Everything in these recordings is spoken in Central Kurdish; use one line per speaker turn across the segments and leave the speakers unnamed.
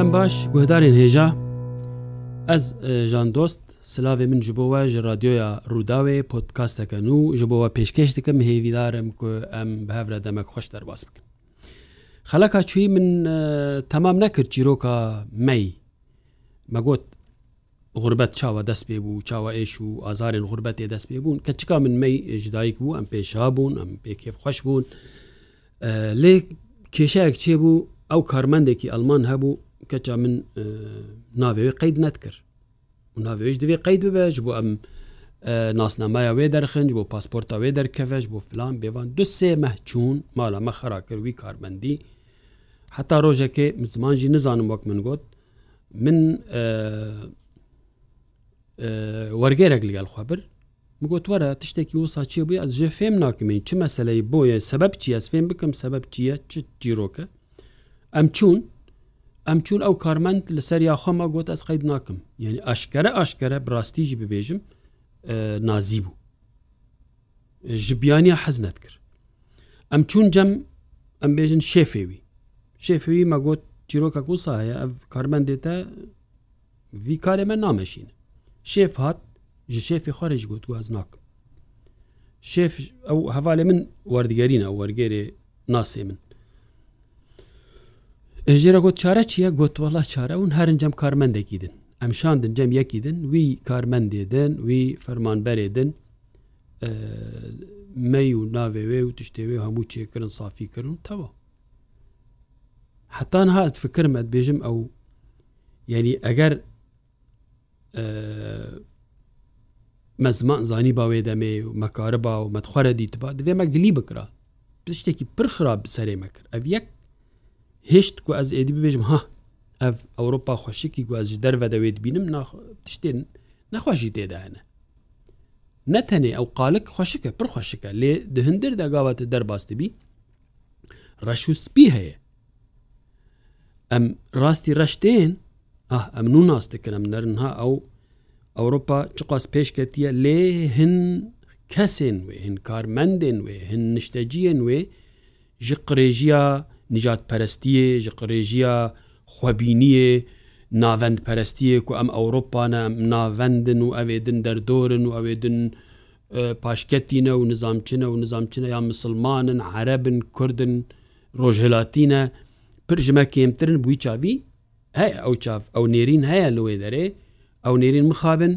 ئادەم باش گوهدارێن هێژا ئەس ژان دۆست سلاێ من ji بۆە ji رادیۆیا ڕووداوێ پۆتکاستەکەن و ji بۆەوە پێشکەش دکەم هێویدارم کو ئەم بەهرە دەمەک خۆش دەرباس بکەم خەلەکە چوی من تەمام نەکرد چیرۆکە مەی مەگوت غربەت چاوە دەست پێ بوو چاوە ئێش و ئازارێن غربەتێ دەست پێ بوون کە چکا من مەی ژدایک بوو ئەم پێشا بوون ئەم پێکێف خۆش بوون لێ کێشەیەک چێ بوو ئەو کارمەندێکی ئەلمان هەبوو کەچ من ناوێ قید نەتکرد و ناوێش دوێ قید ببێژ بۆ ئەم ناسنامایە وێ دەرخنج بۆ پاسپۆرتە وێ دەرکەوەش بۆ فلان بێوان دو سێ مەچون ماڵەمە خراکردوی کاربندی حتا ڕۆژەکە زمانجی نزانم وەک من گوت من وەرگێرەك لەگەل خوابر گوت وەرە تشتێکی وسا چی بووی ئەس ژێ فێم ناکەین چ مەسلەی بۆیە سبب چیە سفێن بکەم سبب چیە چ جیرۆکە ئەم چون ئەم چون ئەو کارمەند لە سەر یاخۆمە گوت ئەس قەید ناکەم یعنی ئاشکرە ئاشکرە براستیژ ببێژم نازی بوو ژبیانی حەزنەت کرد ئەم چون جەم ئەم بێژن شێفێوی شێفوی مەگوت چیرۆکە کوساە ئەف کارمەندێتە وی کارێ من نامەشینە شێف هات ji şêfê xwarêj got tu ez nakim şêf ew hevalê min werdigerîne wergerê nasê min ژێرە گوت چارە چییە گوتوەڵە چارەون هەرنجەم کارمەندێکیدن ئەمشان دنجەم یەکیدن وی کارمەندێدن وی فەرمانبەرێدن مەی و ناوێوێ و تشتێوێ هەموو چێکردن سافی کردن تەوە حتان هاست فکرمەت بێژم ئەو یعنی ئەگەر مەزمان زانی باوێ دەمێ و مەکارە با و مەتخوارە دیتبا دوێمە گلی بکرا پشتێکی پرخرا بسەرێ مەکرد ئەو یەک هشت کو ez êdî bibêjim ha ev Ewropa xweşikî ku ez ji derve dewêt bînim tiştên nexweşî têdane ne tenê ew qalik xweşike pir xweşike lê di hindir de gava te derbas dibî reş û spî heye em rastî reştên ah em nû nas dikin em nerin ha ew Ewropa çiqas pêşketiye lê hin kesên wê hin karmendên wê hin nişteciyên wê ji qrêjiya نجات پەرستیە ژ قڕێژیە خوبینیە ناوەند پەرستیە و ئەم ئەوروپانە ناوەندن و ئەوێدن دەردۆرن و ئەوێدن پاشکەتینە و نظامچنە و نظامچنە یا مسلمانن عەرەبن کوردن ڕۆژهلاتینە پر ژمە کێمترن بووی چاوی هەیە ئەو چاف ئەو نێرین هەیە لەوێ دەرێ ئەو نێرین مخابن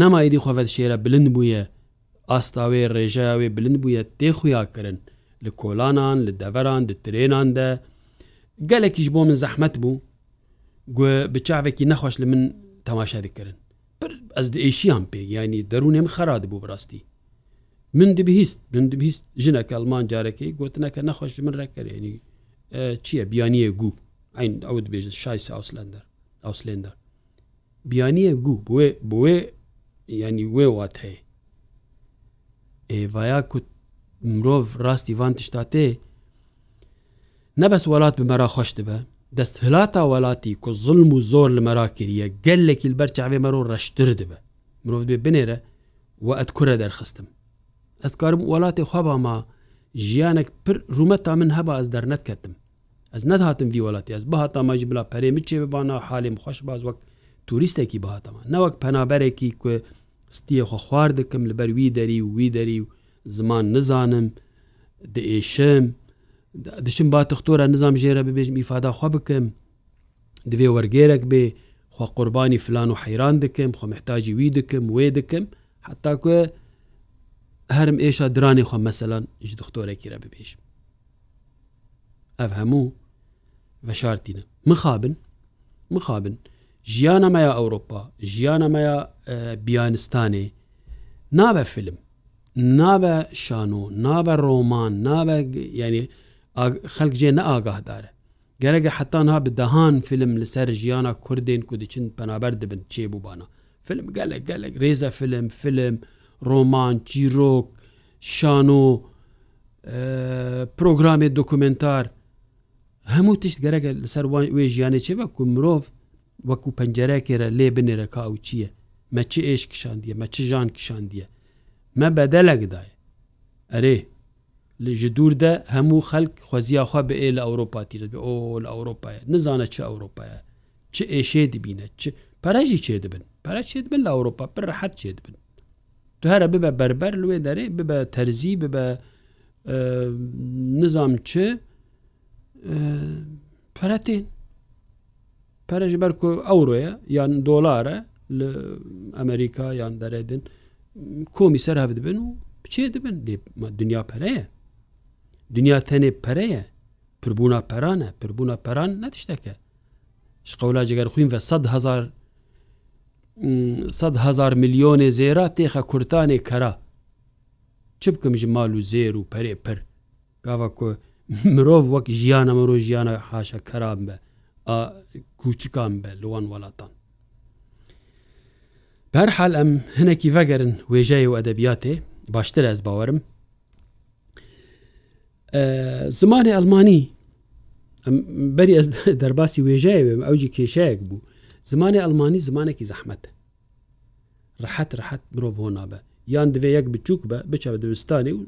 نەمایدی خۆفەت شێرە بلند بووە ئاستاوێ ڕێژاوێ بلند بووە تێخویاکردن لە کۆلانان لە دەڤران د ترێنان دە گەلێکیش بۆ من زەحمت بوو بچاوێکی نەخۆش لە من تەماشا دکردن ئەس ئیشیان پێ ینی دەروونێم خەرات بوو بڕاستی من دبیست من دبیست ژنەکە ئەلمان جارەکەی گوتنەکە نەخۆش من ڕێکردێنی چییە بیانیە گو ئەین ئەو دبێژن شای ئاوسلندەر ئاوسلندەر بیانیە گو بێ بێ ینی وێ وات هەیە ئێڤایا کوت مرۆڤ ڕاستیوان تشتاتێ نەبەس وڵات بمەرا خۆش بە دەست هلاتا وڵاتی کو زلم و زۆر لە مەراکرە گەلێکی بەر چاوێ مەرۆ ڕشتر دبە مرۆڤ بێ بنێرە و ئەت کورە دەرخستم ئەس کارم وڵاتی خواباما ژیانێک پر ڕومەتا من هەبا ئەس دەرنەتکەتم ئەس نەهاتم وی وڵاتی ئەس بەهاتا ماژ بلا پەرێ مچێ ببانە حالیم خۆش باز وەک توریستێکی بەهاتەمە نەوەک پەنابەرێکی کو ستیە خۆ خوارد دکم لە بەروی دەری و وی دەری و زمان نزانم دئێشم دشم با تختۆرە نزانام ژێرە ببێژم ئیفاداخوا بکەم دوێ وەرگێرەك بێ خوا قوربانی فلان و حەیران دەکەم خۆ محتاجی وی دەکەم وێ دەکەم حتاکوێ هەرم ئێشە درانی خۆ مەسەلان ژ دختۆرەێکی رە ببێژم ئەف هەموو بەشارتینە مخابن مخابن ژیانە مەیە ئەوروپا ژیانە مەیە بیانستانێ نابە فلم نابە شان و نابە ڕۆمان نابە ینی خەک جێ نەئگاهدارە گەرەگە حتانها بدەهان فلم لەسەر ژیانە کوردین کو دچین پەنابەر دەبن چێ بووبانە فلم گەلە گەلک رێزە فلم فلم ڕۆمان چیرۆک شان و پرۆگرامێ دکومنتار هەموو تشت گەرەگە لەسەر وێ ژیانێ چێ بە کو مرۆڤ وەکو پەنجەرەکێرە لێ بنێرەکە ئەو چییە مەچ ئێش کشاندیە مەچ ژان کشاندیە me bedelek daye Erê li ji dûr de hemû xelk xweziya xwe bi ê li Ewropa tîre bi o li Ewropa ye nizane çi Ewropa ye çi êşê dibîne çi pere jî çê dibin pere çê dibin li Ewropa pir rehet çê dibin Tu here bibe berber li wê derê bibe terzî bibe nizam çi peretên Pere ji ber ku Ewroya yan dolara li Amerika yan deredin کۆمی سەراوت بن و بچێ دەبن دنیا پەرەیە دنیا تەنێ پەرەیە پربوونا پەرانە پربوونا پەران نەتیشتەکە شقەولا جگەر خوین بە هزار میلیۆنێ زێرا تێخە کورتانێ کەرا چ بکەم ژ مال و زێر و پەرێ پر گاوا کۆ مرۆڤ وەک ژیانە مرۆ ژیانە حاشە کەران بە کوچکان بە لەوان وڵاتان بەرحال ئەم هەنێکی ڤەگەرن وێژای و ئەدەبیاتێ باشتر ئەس باوەرم زمانی ئەلمانی بەری ئەس دەرباسی وێژایێ ئەوجی کێشەیەک بوو زمانی ئەلمانی زمانێکی زەحمەتە ڕحەت ڕحەت مرۆڤ هۆ نابە یان دوێ یەک بچووک بە بچە بە دەبستانی و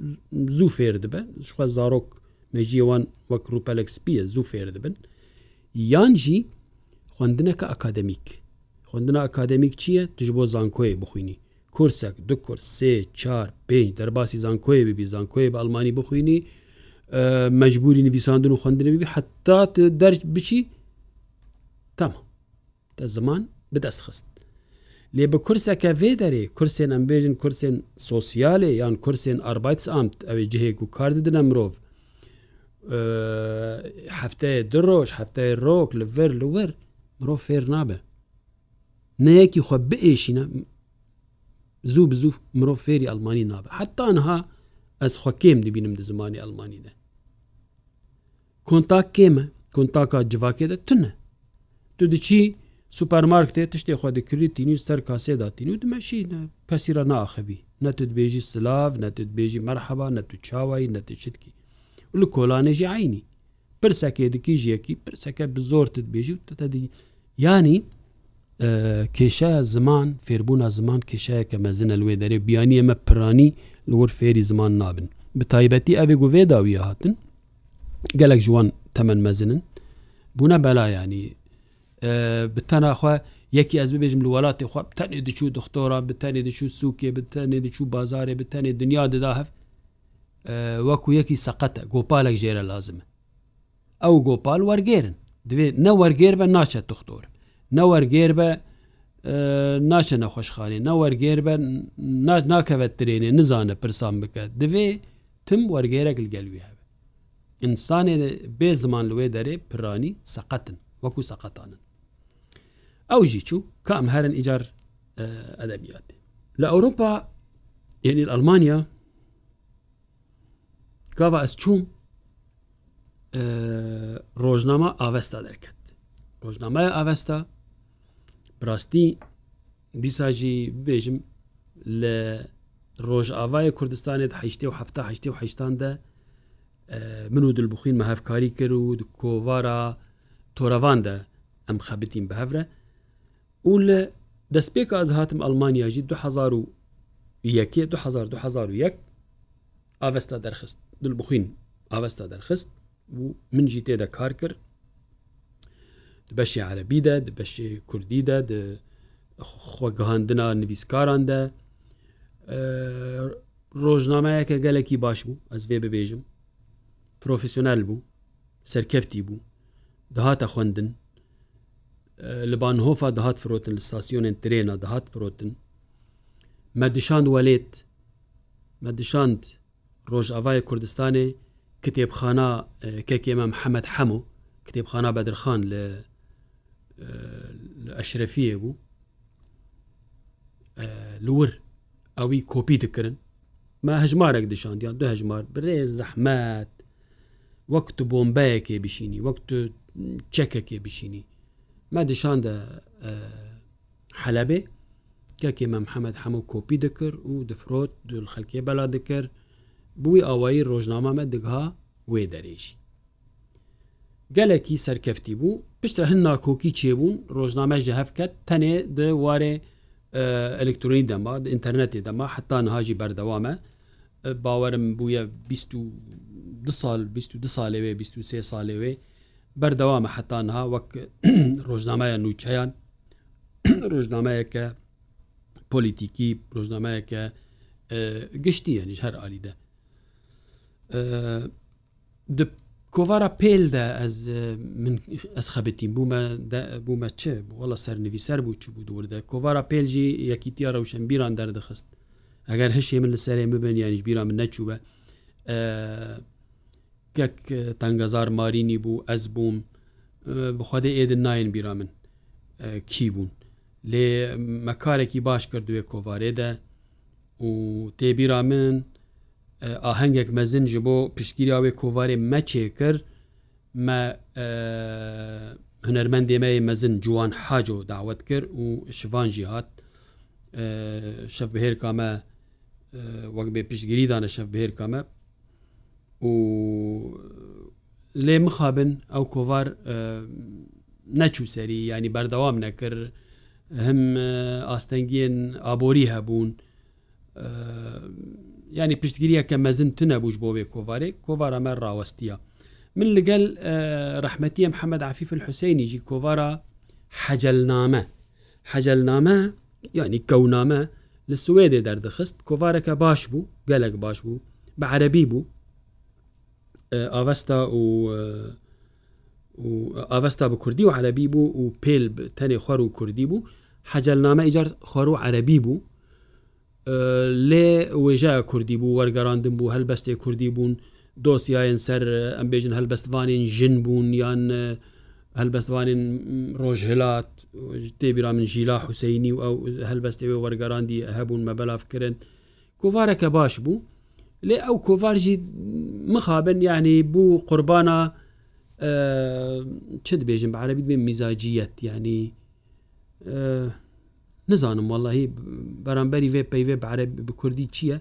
زوو فێر دەبە شخوا زارۆک مێژیەوان وەک روپەلەکسپیە زوو فێر دەبن یانجی خوندنەکە ئەکادەمیک خوندنا ئەکادمیک چییە تش بۆ زانکۆی بخوینی کورسێک دو کورس سێ چار پێنج دەرباسی زانکۆی ببی زانکۆی بە ئەلمانی بخوینی مەجبوری نویساندن و خوندنبی حتا دەرج بچی تەمە دە زمان بدەست خست لێ بە کورسەکە vê دەرێ کورسێن ئەمبێژن کورسێن سوسیالێ یان کورسێن ئاربایت ئامت ئەوێ جهەیەک و کار ددنە مرۆڤ هەفتەیە درۆژ هەفتەیە ڕۆک لە ڤەر لەوەر مرۆ فێر نابێ نەیەکی خۆ بئێشینە زوو بزوو مرۆڤ فێری ئەلمانی نابە حتاانها ئەس خۆ کێم دەبینم دە زمانی ئەلمانیدا کۆنتاک کێمە کۆنتاکە جوواکێدە تونە تو دچی سوپەرمارکتێ تشتێ خۆ دەکردی تینی سەر کاسێدا تین و دمەشی کەسیرە ناخەبی نەتت بێژی سلااف نەتت بێژی مەرحەبا نەتو چاوایی نەتەچتکی لە کۆلانێژی عینی پرسەکێ دکی ژیەکی پرسەکە بزۆرتت بێژی و تەتەدی ینی کێشە زمان فێربوونا زمان کێشەیەکە مەزنە لێ دەرێ بیانی ئەمە پرانی لەوەر فێری زمان نابن بە تایبەتی ئەوێ گوێ داویە هاتن gelek jiwan temen mezinin bûne bela yanî bi tenaxwe yekî ez bibêjim li welatê xwe tenê diçû dixtora bi tenê diçû sûkê bi tenê diçû bazarê bi tenê dunya dida hev weku yekî seqete gopalek jêre lazim ew gopal wergêrin divê ne wergêr ve naçe dixtor نەوەرگێر بە ناچە نەخۆشخانی نەوەرگێر بە ناکەوێت ترێنێ نزانە پرسان بکە دەوێ تم وەرگێرەك گەلوی هەبێ ئینسانێ بێ زمان لێ دەرێ پرانی سەقەتن وەکو سەقەتانن ئەو ژی چوو کام هەرن ئیجار ئەدەبیاتی لە ئەوروپا یعنی ئەلمانیا گاوا ئەس چوو ڕۆژنامە ئاوەستا دەکەت ڕۆژنامە ئاوەستا پراستی دیساژی بێژم لە ڕۆژئاوای کوردستانێت هەشتێ و هەفته هەشتێ و هەشتاندا من و دلبخین مەهفکاری کرد و کۆوارە تۆرەواندا ئەم خەبتیم بەهەورە و لە دەستپێک ئاز هاتم ئەلمانیاژی 2001 ئاوەستا دەرخست دلبخین ئاوەستا دەرخست و منجی تێدا کار کرد بەشی عەربیدا بەشی کوردیدا خۆگەهاندنا نویسکاراندا ڕۆژنامەیەکە گەلێکی باش بوو ئەس vێ ببێژم پرۆفسیۆنل بوو سەرکەفتی بوو دەهاتە خوندن لە بانهۆفا دەهات فرۆتن لە ستاسیۆنێن ترێنا دەهات فرۆتن مەدیشاند وەلێت مەدیشاند ڕۆژاوای کوردستانی کتێبخانە کەکێمە محەممەد هەموو کتێبخانە بەدرخان لە ئەشرەفیە بوو لور ئەوی کۆپی دکردن ما هەژمارێک دشاندیان دو هەژمار برێ زەحمەت وەکت بۆمبایەکێ بشینی وەکت چەکەکێ بشینی ما دشاندە حەلەبێ کەکێ مە محەممەد هەموو کۆپی دەکرد و دفرۆت دول خەلکێ بەلا دەکرد بووی ئەوایی ڕۆژنامەمە دگها وێ دەرێشی گەلێکی سەرکەفتی بوو پشتە هەن ناکۆکی چێبوون ڕۆژنامە ژە هەفکەت تەنێ دەوارێ ئەلکترۆنی دەما ئینتەرنێتی دەما حتا نهاژی بەردەوامە باوەرم بووە سال 22 سالێوێ 23 سالێوێ بەردەوامە حتانها وەک ڕۆژنامەیە نوچەیان ڕۆژنامەیەکە پۆلیتیکی ڕۆژنامەیەکە گشتی هەنیش هەر عالیدە کۆڤارە پێلدا ئەس ئەس خەبەتی بوومە بوومە چ وڵە سەرنوویسەر بوو چ بوو دووردە کۆڤارە پێلژی یەکیتییا ڕەوشن بیران دەردەخست ئەگەر هەشێ من لە سەرێ ببن یانیش بیران من نەچووە گەک تەنگەزار مارینی بوو ئەس بووم بخوادە ئێدن ناین بیرا من کی بوون لێ مەکارێکی باش کردوێ کۆوارێدا و تێبیرا من ئاهەنگێک مەزن ji بۆ پشتگیریاوێ کۆوارێ مەچێ کرد مە هەنەرمەندێمەیە مەزن جوان حاجۆ داوت کرد و شوانجی هات شەف بهێر کامە وەک بێ پشتگیری دانە شەف بهێر کامە و لێ مخابن ئەو کۆوار نەچوو سەری ینی بەردەوام نەکرد هەم ئاستەنگیان ئابۆری هەبوون ینی پشتگیریە کە مەزن تونە بووش بۆ وێ کۆوارێک کۆوارەمە ڕاوەستیە من لەگەل ڕحمەتی ئەم حەمەد عفیف حوسینیجی کۆوارە حەجلنامە حەجلنامە ینی کەونامە لە سوێدێ دەردەخست کۆوارەکە باش بوو گەلک باش بوو بە عەربی بوو ئاوەستا و ئاوەستا بە کوردی و عەربی بوو و پێل تەنێ خوار و کوردی بوو حەجلنامە ئیجار خوار و عەربی بوو لێ وێژە کوردی بوو وەرگەڕاندن بوو هەلبەستێ کوردی بوون دۆسیایەن سەر ئەمبێژن هەلبەستوانین ژن بوون یان هەلبەستوانین ڕۆژهلات تێبیرا من ژیلا حوسینی و ئەو هەلبەستێوێ وەرگەڕاندی هەبوون مە بەلافکردن کۆڤارەکە باش بوو لێ ئەو کۆڤارژی مخابن یعنی بوو قوربانە چ بێژم بەعاەبی بێ میزاجیەت ینی نزانم واللهی بەرامبەری وێ پەیوێ بەعرە بکردی چییە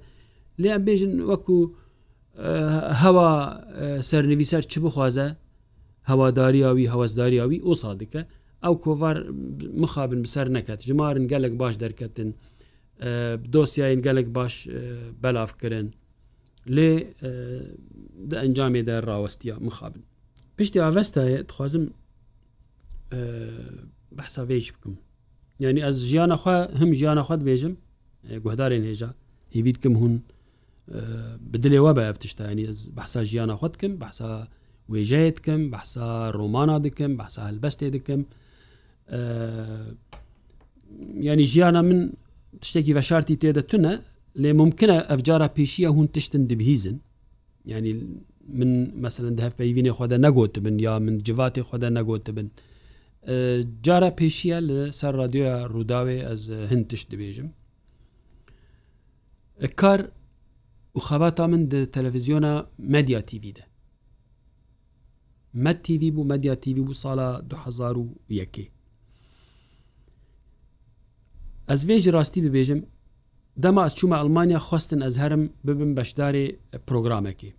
لێیان بێژن وەکو هەوا سەرنویسەر چ بخوازە هەواداریاوی هەوەزداریاوی ئۆ سادەکە ئەو کۆڤار مخابن بسەر نەکات ژمارن گەلک باش دەرکەتن دۆسیین گەلک باش بەلافکردن لێ ئەنجامێدا ڕاوەستیا مخابن پشتی ئاوەستایە دخوازم بەساوێژ بکەم ینی ئەس ژیانەخوا هەم ژیانەخوات بێژم گوهدارێن هێژە هیویتکم هون بدلێەوە بە ئەفتشتانی ئەس بەسا ژیانەخوات بکەم بەسا وێژەیەکەم بەسا ڕۆمانە دکەم بەسا هەلبەستێ دکەم ینی ژیانە من تشتێکی بەشارتی تێدەتونە لێ ممکنە ئەفجارە پیشیە هون تشتن دبهیزن ینی من مثللا دەف پەیوینێ خۆدا نەگوت بن یا من جواتی خۆدا نەگوت بن. جارە پێشیە لە سەر رادیۆە ڕووداوێ ئەس هەندتش دەبێژم کار وخەباتا من تەلەڤزیۆنە مەدیا تیVدا مە تیV بوو مەدیا تیV بوو ساڵە 2001 ئەس وێژی ڕاستی ببێژم دەما ئەس چوومە ئەلمانیا خواستن ئەز هەرم ببم بەشدارێ پرۆگرامەکەی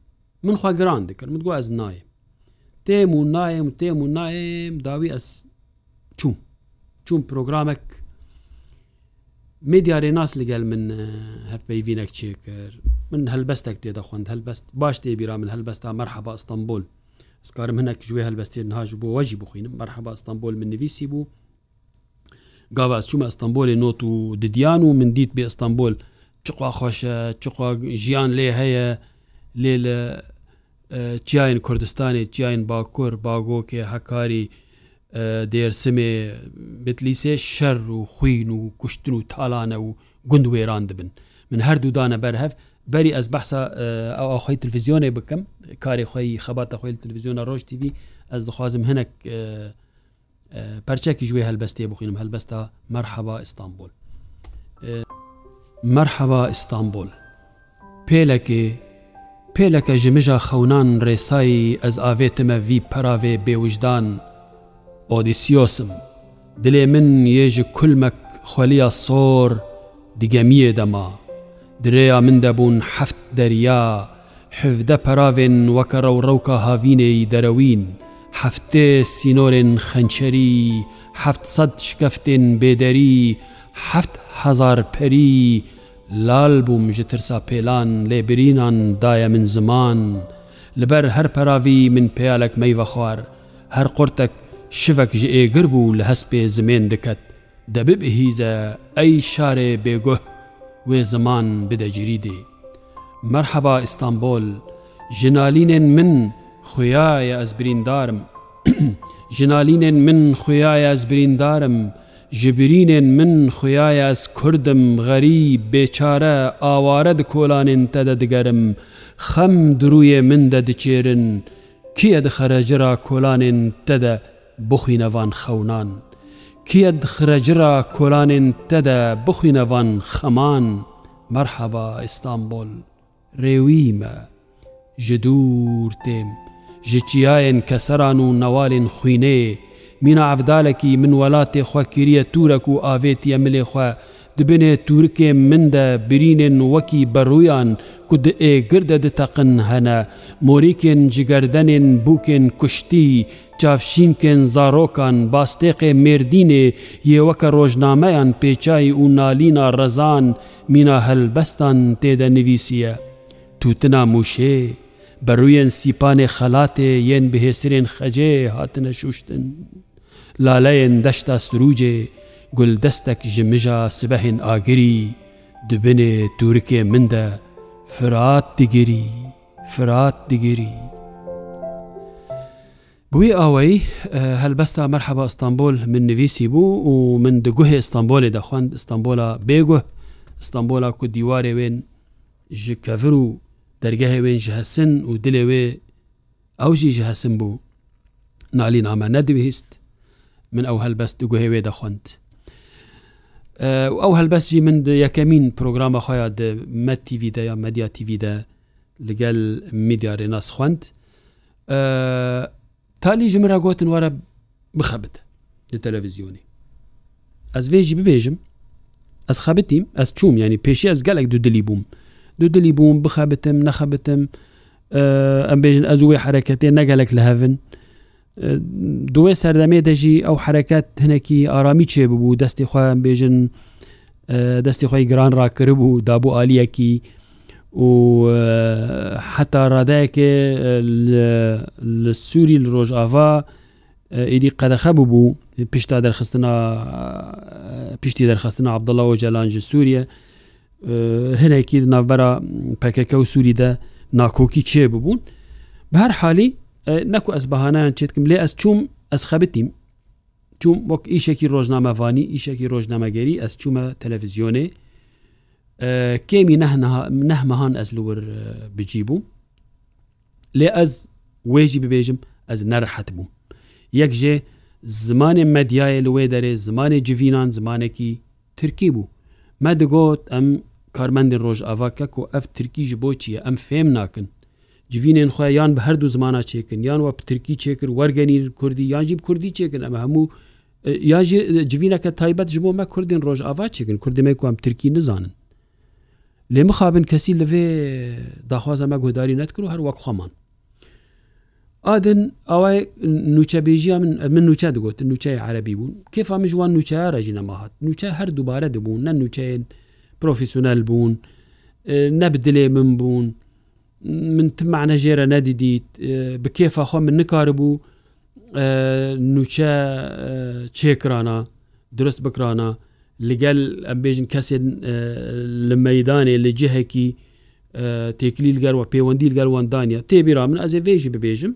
من خوا گران دکرد من گو ئەس نایە تێم و نایم و تێم و نایم داوی ئەس چوو چوون پرۆگرامێک میدیارێ ناس لەگەل من هەفپەیڤینەک چێ کرد من هەلبەستێک تێ دەخواند هەلبەست باش تێبیرا من هەلبەستا مەرحەبا ئەستانبول سکارم هەنە کوێ هەلبەستی نهاژ بۆ وەژی بخوینم مەرحەبا ئەستانبول من نویسی بوو گاواز چوومە ئەستانبولی نۆت و ددیان و من دیت بێ ئەستانبول چقا خۆشە چقا ژیان لێ هەیە لێ لە چیاین کوردستانی چیاین باکوور باگۆکێ هەکاری دێرسمێ بتلیسێ شەر و خوین و کوشتن و تاالانە و گوند وێران دەبن من هەردوودانە بەرهەف بەری ئەس بەسا ئەوخۆی تلڤزیۆنێ بکەم کاری خۆی خەباتە خۆی تلڤزیۆنە ڕۆژ تیوی ئەس دەخوازم هەنک پەرچێکی ژێ هەلبەستێ بخینم هەلبەستا مەرحەبا ئیستانبول مەرحەبا ئیستانبول پێلەکێ پێلەکە ژمژە خەونان ڕێسایی ئەس ئاوێتمە وی پەراوێ بێوجدان و ئۆدیسیۆسم دلێ من یێژ کولمەک خۆلیە سۆر دیگەمیە دەما درێیا من دەبوون حەفت دەریا حفدە پراوێن وەکە ڕەوڕەوکە هاوینەی دەرەوین هەفتێ سینۆرێن خەنچەری هەفتسەد شکەفتێن بێدەری هەفتهزار پەری لال بووم ji tirsa pêlan lêbirînan daye min ziman, li ber her peravî min peyalek meyve xwar, her qurtek شفك ji êgir bû li hespê zimên diket دەببهیزە ئەی شارێ بێگوه wê ziman bide ciridê Merheba İstanbul jinalînên min xuyaye ez birîndarim jinalînên min xuyaye ez birîndarim ji birînên min xuyaye ez kurdim xerî bêçare aware di kolanên te de digerim xem duruyê min de diçêrin kiye dixerecira kolanên te de بخوینەوان خەونان کیە دخرەجرا کۆلانێن تەدە بخوینەوان خەمان مەرحەبا ئیستانبول ڕێویمە ژ دوور تێم ji çiyayên keseran û newalên xwînê mîna evdalekî min welatê xwekiriye Turek û avêtiye milê xwe دبنێ تورکێ مندە برینێن وەکی بەڕوویان کو د ئێگردە دتەقن هەنە مۆریکێن جگەردەنێن بووکێن کوشتی چافشینکێن زارۆکان باستێقێ مردینێ یێوەکە ڕۆژنامەیان پێچای و نالینا ڕەزان مینا هەلبەستان تێدە نویسیە توتنا موشێ بەڕوویەن سیپانێ خەلاتێ یەن بهێسرێن خەجێ هاتنە شوشتن لالەیەن دەشتا سروجێ گولدەستێک ژمژە سبەهێن ئاگری دبنێ دوورکێ مندە فرات دیگیری فرات دیگیری بووی ئەوەی هەلبەستا مەرحەبە ئەستانبول من نویسی بوو و من دگوهێ ئستانبولێ دەخواند ئستانبولە بێگوه ئستانبولە کو دیوارێ وێن ji kevir û dergehê wên ji hesin û dilê wê ew jî ji hesin bû nalî name nedivihîst min ew helbest du guhê wê dexwend ئەو هەلبەستی من یەکەمین پرۆگرامە خۆیان مەتیVدا یا مەدیاتیVدا لەگەل میدیارێ ناس خوند تالی ژمرا گوتن وارە بخەبت لە تەلەڤزیۆنی ئەس وێژی ببێژم ئەس خەبتیم ئەس چوم ینی پێشی ئەس گەلێک دوو دلی بووم دوو دلی بووم بخەبتم نەخەبتم ئەم بێژن ئەز وێ حرەکەتێ نەگەلێک لە هەون دوێ سەردەمێ دەژی ئەو حرکات هەنێکی ئارامی چێ ببوو دەستی خۆیان بێژن دەستی خۆی گران ڕاکرد بوو دابوو عالیەکی و حتا ڕادایەکێ لە سووری ڕۆژئاوا ئیدی قەدەخە ببوو پیشتا دەرخستنا پیشتی دەرخستنا عبدڵەوە جەلانجی سووریە هەرێکی ناوبەرە پەکەکە و سووریدا ناکۆکی چێ ببوون بە هەر حالی نەکو ئەس بەهانیان چێتکم لێ ئەس چوم ئەس خەبتیم چوم وەک ئیشێکی ڕۆژنامەوانی ئیشێکی ڕۆژنامەگەری ئەس چوومە تەلەڤزیۆنێ کێمی نەهمەهان ئەس لور بجی بوو لێ ئەس وێژی ببێژم ئەس نەرحەت بوو یەک ژێ زمانێ مەدیایە لێ دەرێ زمانی جوینان زمانێکی ترکی بوو مە دەگوت ئەم کارمەندی ڕۆژ ئاواکە و ئەف ترکیژ بۆ چیە ئەم فێم ناکن جوینێن خۆیان بە هەردوو زمانە چێکن یان وە پترکی چێکرد وەرگەنی کوردی یانجیب کوردی چێکن ئەمە هەموو یاژی جوینەکە تایبەت ژ بۆ مە کوردین ڕۆژ ئاوا چێکن کوردمە کوام ترکی نزانن لێ مخابن کەسی لەوێ داخوازەمە گۆداری نەتکرد و هەر وەک خۆمان ئادن ئاوای نوچەبێژی من من نوچە دەگوت نوچای عربی بوون کێفامی جوان نوچە ڕژینەماهات نوچە هەر دووبارە دەبوون نە نوچەیەن پرۆفیسیونەل بوون نەبدلێ من بوون من تمانە ژێرە نەدیدیت بکێفە خۆ من نکار بوو نوچە چێکرانە درست بکرانە لەگەل ئەمبێژن کەسێن لە مەدانێ لە جهەکی تێکلیل گەروە پەیوەندی گەروەندانە تێبیرا من ئەزێ وێژی ببێژم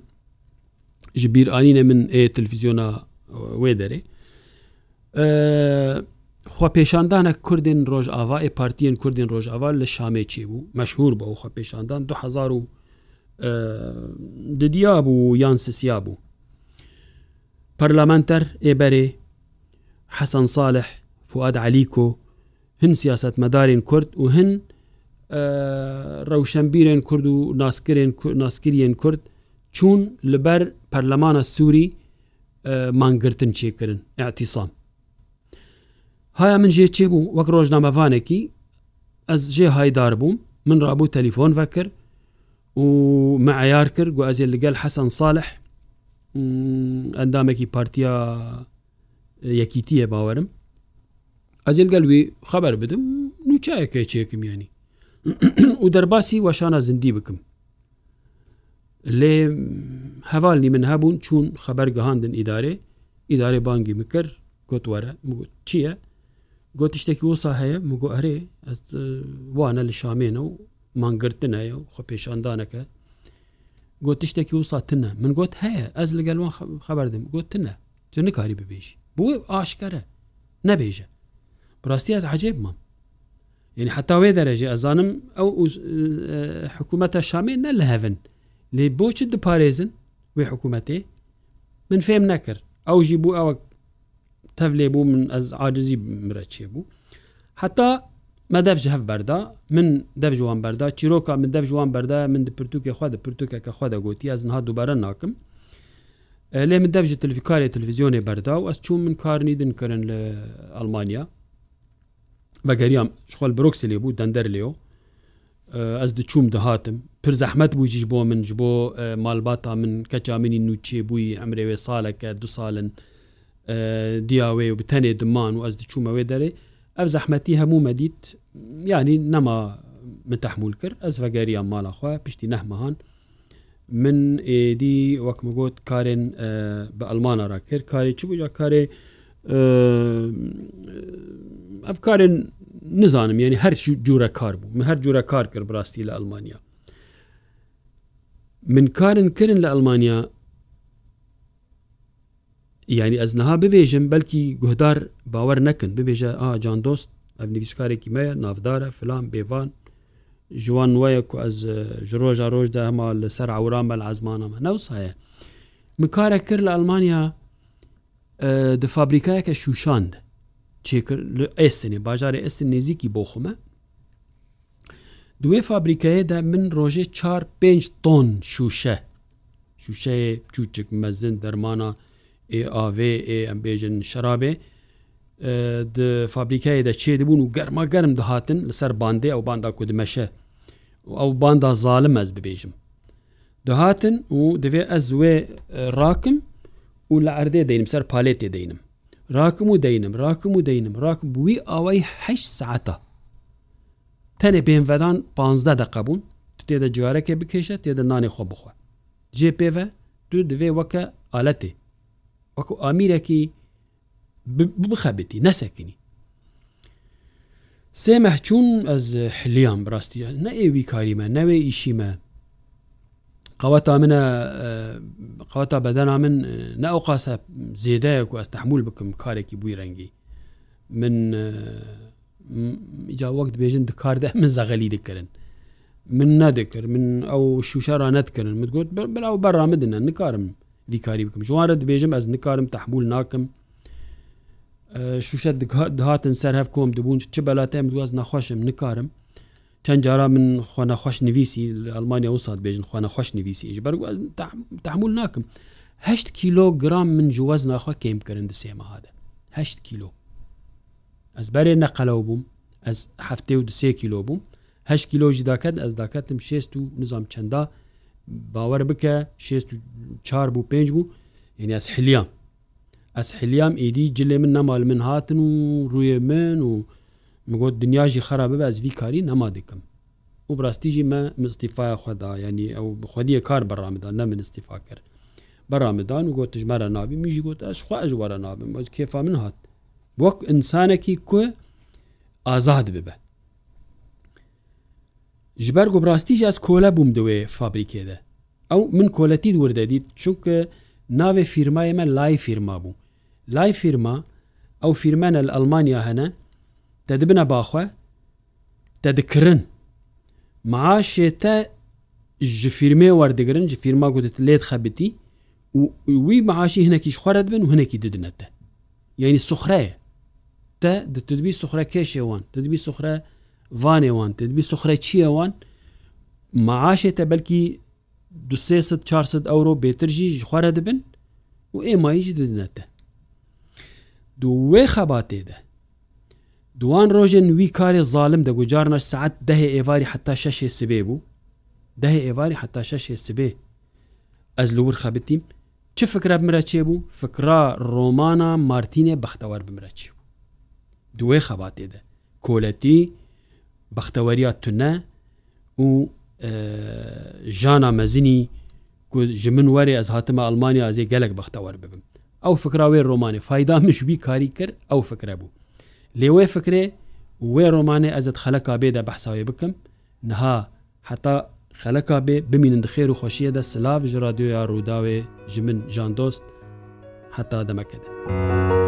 ji bîranîne min ê televizyonaê derê خۆپێشاندانە کوردین ڕۆژ ئاوا ئێ پارتیەن کوردین ڕۆژاوا لە شامێکی بوو مەشهور بە خۆپێشاندان 2000 ددیا بوو یان سسیا بوو پەرلەمانتەر ئێبەرێ حەسەن ساالح فعاد علیکۆ هەن سیاست مەدارین کورد و هەن ڕەوشەمبیرێن کورد و ناسکرێن ناسکرین کورد چوون لەبەر پەرلەمانە سووری مانگرتن چێکردن ئاعتیسام هایا من ژێ چێ بوو وەک ڕۆژنامەوانێکی ئەس ژێ هایدار بووم من ڕابوو تەلیفۆن ڤەکر و مەعیار کرد گو ئەزیێ لەگەل حەسەن ساالح ئەندامێکی پارتیا یەکیتیە باوەرم ئەزیل گەلوی خەبەر بدم نوچایەکە چێکم ینی و دەرباسی وەشانە زندی بکەم لێ هەواڵنی من هەبوون چوون خەبەر گەهاندن ئیدارێ ئیدارێ بانگی مکرد گوتوەرە چییە؟ گوتی شتێکی وسا هەیە مگو ئەرێ ئەس وانە لە شامێنە و مانگرتنایە و خۆ پێشاندانەکە گوتی شتێکی وساتنە من گوت هەیە ئەس لەگەلوان خبردم گوتنە تو نکاری ببێژی بۆی ئاشکەرە نەبێژە بڕاستی ئەس عجێب مام یعنی حتاوێ دەرەژێ ئەزانم ئەو حکوومەتە شامێ نە لە هەون لێ بۆچ دپارێزن وێ حکوومەتێ من فێم نەکرد ئەو ژی بوو ئەوە tev lê bû min ez acizî mire çê bû heta me dev ji hev berda min dev ji wan berda çîroka min dev ji wan berda min di pirtûkê xwe di pirtûkeke xwe de gotî ez niha dubare nakim lê min dev ji televîkarê televizyonê berda û ez çû min karnî din kirin li Almanya vegeriyam xwal Brokselê bû dender lêo ez diçûm dihatim pir zehmet bû ji bo min ji bo malbata min keça minî nûçê bûî emrê wê saleke du salin دیاوێ و بتەنێ دمان و ئەس دچوومەوێ دەرێ ئەف زەحمەتی هەموو مەدیت ینی نەما متەحمول کرد ئەس ڤگەریان ماڵەخوا پشتی نەحمەهان من ئێدی وەکمەگوت کارێن بە ئەلمانارا کرد کاری چ بووجا کارێ ئەف کارێن نزانم یعنی هەر جوورە کار بوو من هەر جوورە کار کرد بڕاستی لە ئەلمانیا من کارن کردن لە ئەلمانیا ینی ئەس نەها ببێژم بەلکی گوهدار باوەەر نەکن ببێژە ئاجان دۆست ئەم نویسکارێکی مەیە نافدارە فلان بێوان ژوان وایە کو ئەس ژۆژە ڕۆژدا هەما لەسەر عوران بە لە ئازمانەمە ناوسایە مکارە کرد لە ئەلمانیا د فابریکایەکە شوشاند ئێسنێ باژارە ئێسن نێزیکی بۆ خمە دوێ فابریکایەدا من ڕۆژێ 4 5 تۆن شوشە شوشەیە چوچک مەزن دەرمانە AV ئەم بێژن شرابێ فابریکایە دەچێ دەبوون و گەرما گەرم دەهاتن لەسەر باندێ ئەو باندا کو دمەشە و ئەو باندا زالم ئەس ببێژم دەهاتن و دەوێ ئەس زوێ ڕاکم و لە ئەردێ دەینم سەر پالێتێ دەینم راکم و دەینم راکم و دەینم راکم بووی ئەوەی هە ساعتە تەنێ بێنڤدان 15 دەقبوون تو تێدە جوارەکە بکێشە تێدە نانی خۆ بخوا جێ پێوە تو دوێ وەکە ئالەتێ وەکو ئامیرەکی بخەبێتی نەسەکنی سێ مەحچوون ئەس حلیان بڕاستیە نە ئێوی کاریمە نەوێ ئیشیمە قوتا منە قوتا بەدەنا من نەوقاسە زێدایەک و ئەستەحمول بکەم کارێکی بووی ڕەنگی من جا وەک بێژن دکاردە من زەغەلی دکردن من نەدەکرد من ئەو شوشەرا نەتکردن متگوت بەلاو بەڕامدنە نکارم دیکاری بکەم ژوانە دەبێژم ئەس نکارم تحمول ناکەم شوشە دهاتن سەر هەف کۆم دەبوون چ بەلاتەم دواز نەخۆشم نکارم چەند جارا من خۆنەخۆش نویسی ئەلمانیا و سات بێژن خۆنەخۆش نویسیش بەرگواز تحمول ناکەم هشت کیلۆگرام من جوواز ناخوا کمکردن دسێمەهادە هشت کیلو ئەس بەرێ نەقەلەوە بووم ئەس هەفتێ و دسێ کیلۆ بووم هەش کیلۆژی داکات ئەس داکاتم شێست و نظام چەندا باوەڕ بکە چار بوو پێنج بوو یعنی ئەس حلیام ئەس حلیام ئیدی جلێ من نەمال من هاتن و ڕوێ من و مگوت دنیاژی خرا ببە ئەزوی کاری نەما دکم و ڕاستیژی مە مستیفاە خدا ینی ئەو خودیە کار بەڕامدان نە من استیفا کرد بەڕامدان و گوت ژمارە نابی میژی گوت ئەشخوا ئەژوارە نابم کێفا من هات وەک ئینسانێکی کو ئازاد ببە ji ber gobrastiî ez kola bûm diwê fabrikê de ew min koletî werdedît çunke navê firmayê me lay firma bû lay firma ew firmen li Almanya hene te dibine baxwe te dikirin maaşê te ji firmê werdigirin ji firma gotit lêd xebitî wî maaşî hinekî xware dibin û hinekî didine te yani suxreye te di tudbî suxre kêşê wan tidbî suxre وانێوان تبی سوخرە چیەوان معاشێتە بەلکی دو 400 ئەورۆ بێترژی خوارە دەبن و ئێماییش ددنێتە دوێ خەبات تێدە دوان ڕۆژێن وی کارێ ظالم دەگوجارە سعات دەهێ ئێواری حتا شەشێ سبێ بوو دەهێ ئێواری حتا شەشێ سبێ ئەز لور خەبتیم چه فکرە بمرە چێ بوو فکرا ڕۆمانە مارتینێ بەختەوار بمرە چێ بوو دوێ خەبات تێدە کۆلەتی بەختەوەریات تونە و ژانا مەزنی ji min werê ez hatime Almanya ezê gelek bextewar bibim. Ew fikra wê romanê fayda mişbî karî kir ew fikre bû. Lê wê fikrê wê romanê ez et xeleka bê de behsayê bikim, niha heta xeleka bê bimînin dixêr û xşiyê de silav ji radyoya Rûdawê ji min jandost heta demeke de.